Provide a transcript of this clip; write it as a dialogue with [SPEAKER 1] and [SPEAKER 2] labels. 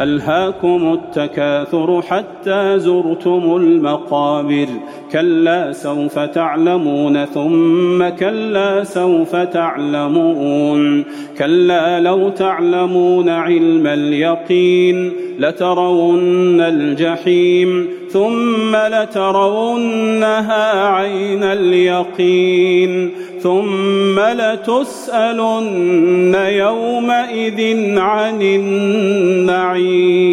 [SPEAKER 1] ألهاكم التكاثر حتى زرتم المقابر كلا سوف تعلمون ثم كلا سوف تعلمون كلا لو تعلمون علم اليقين لترون الجحيم ثم لترونها عين اليقين ثم لتسألن يومئذ عن النعيم.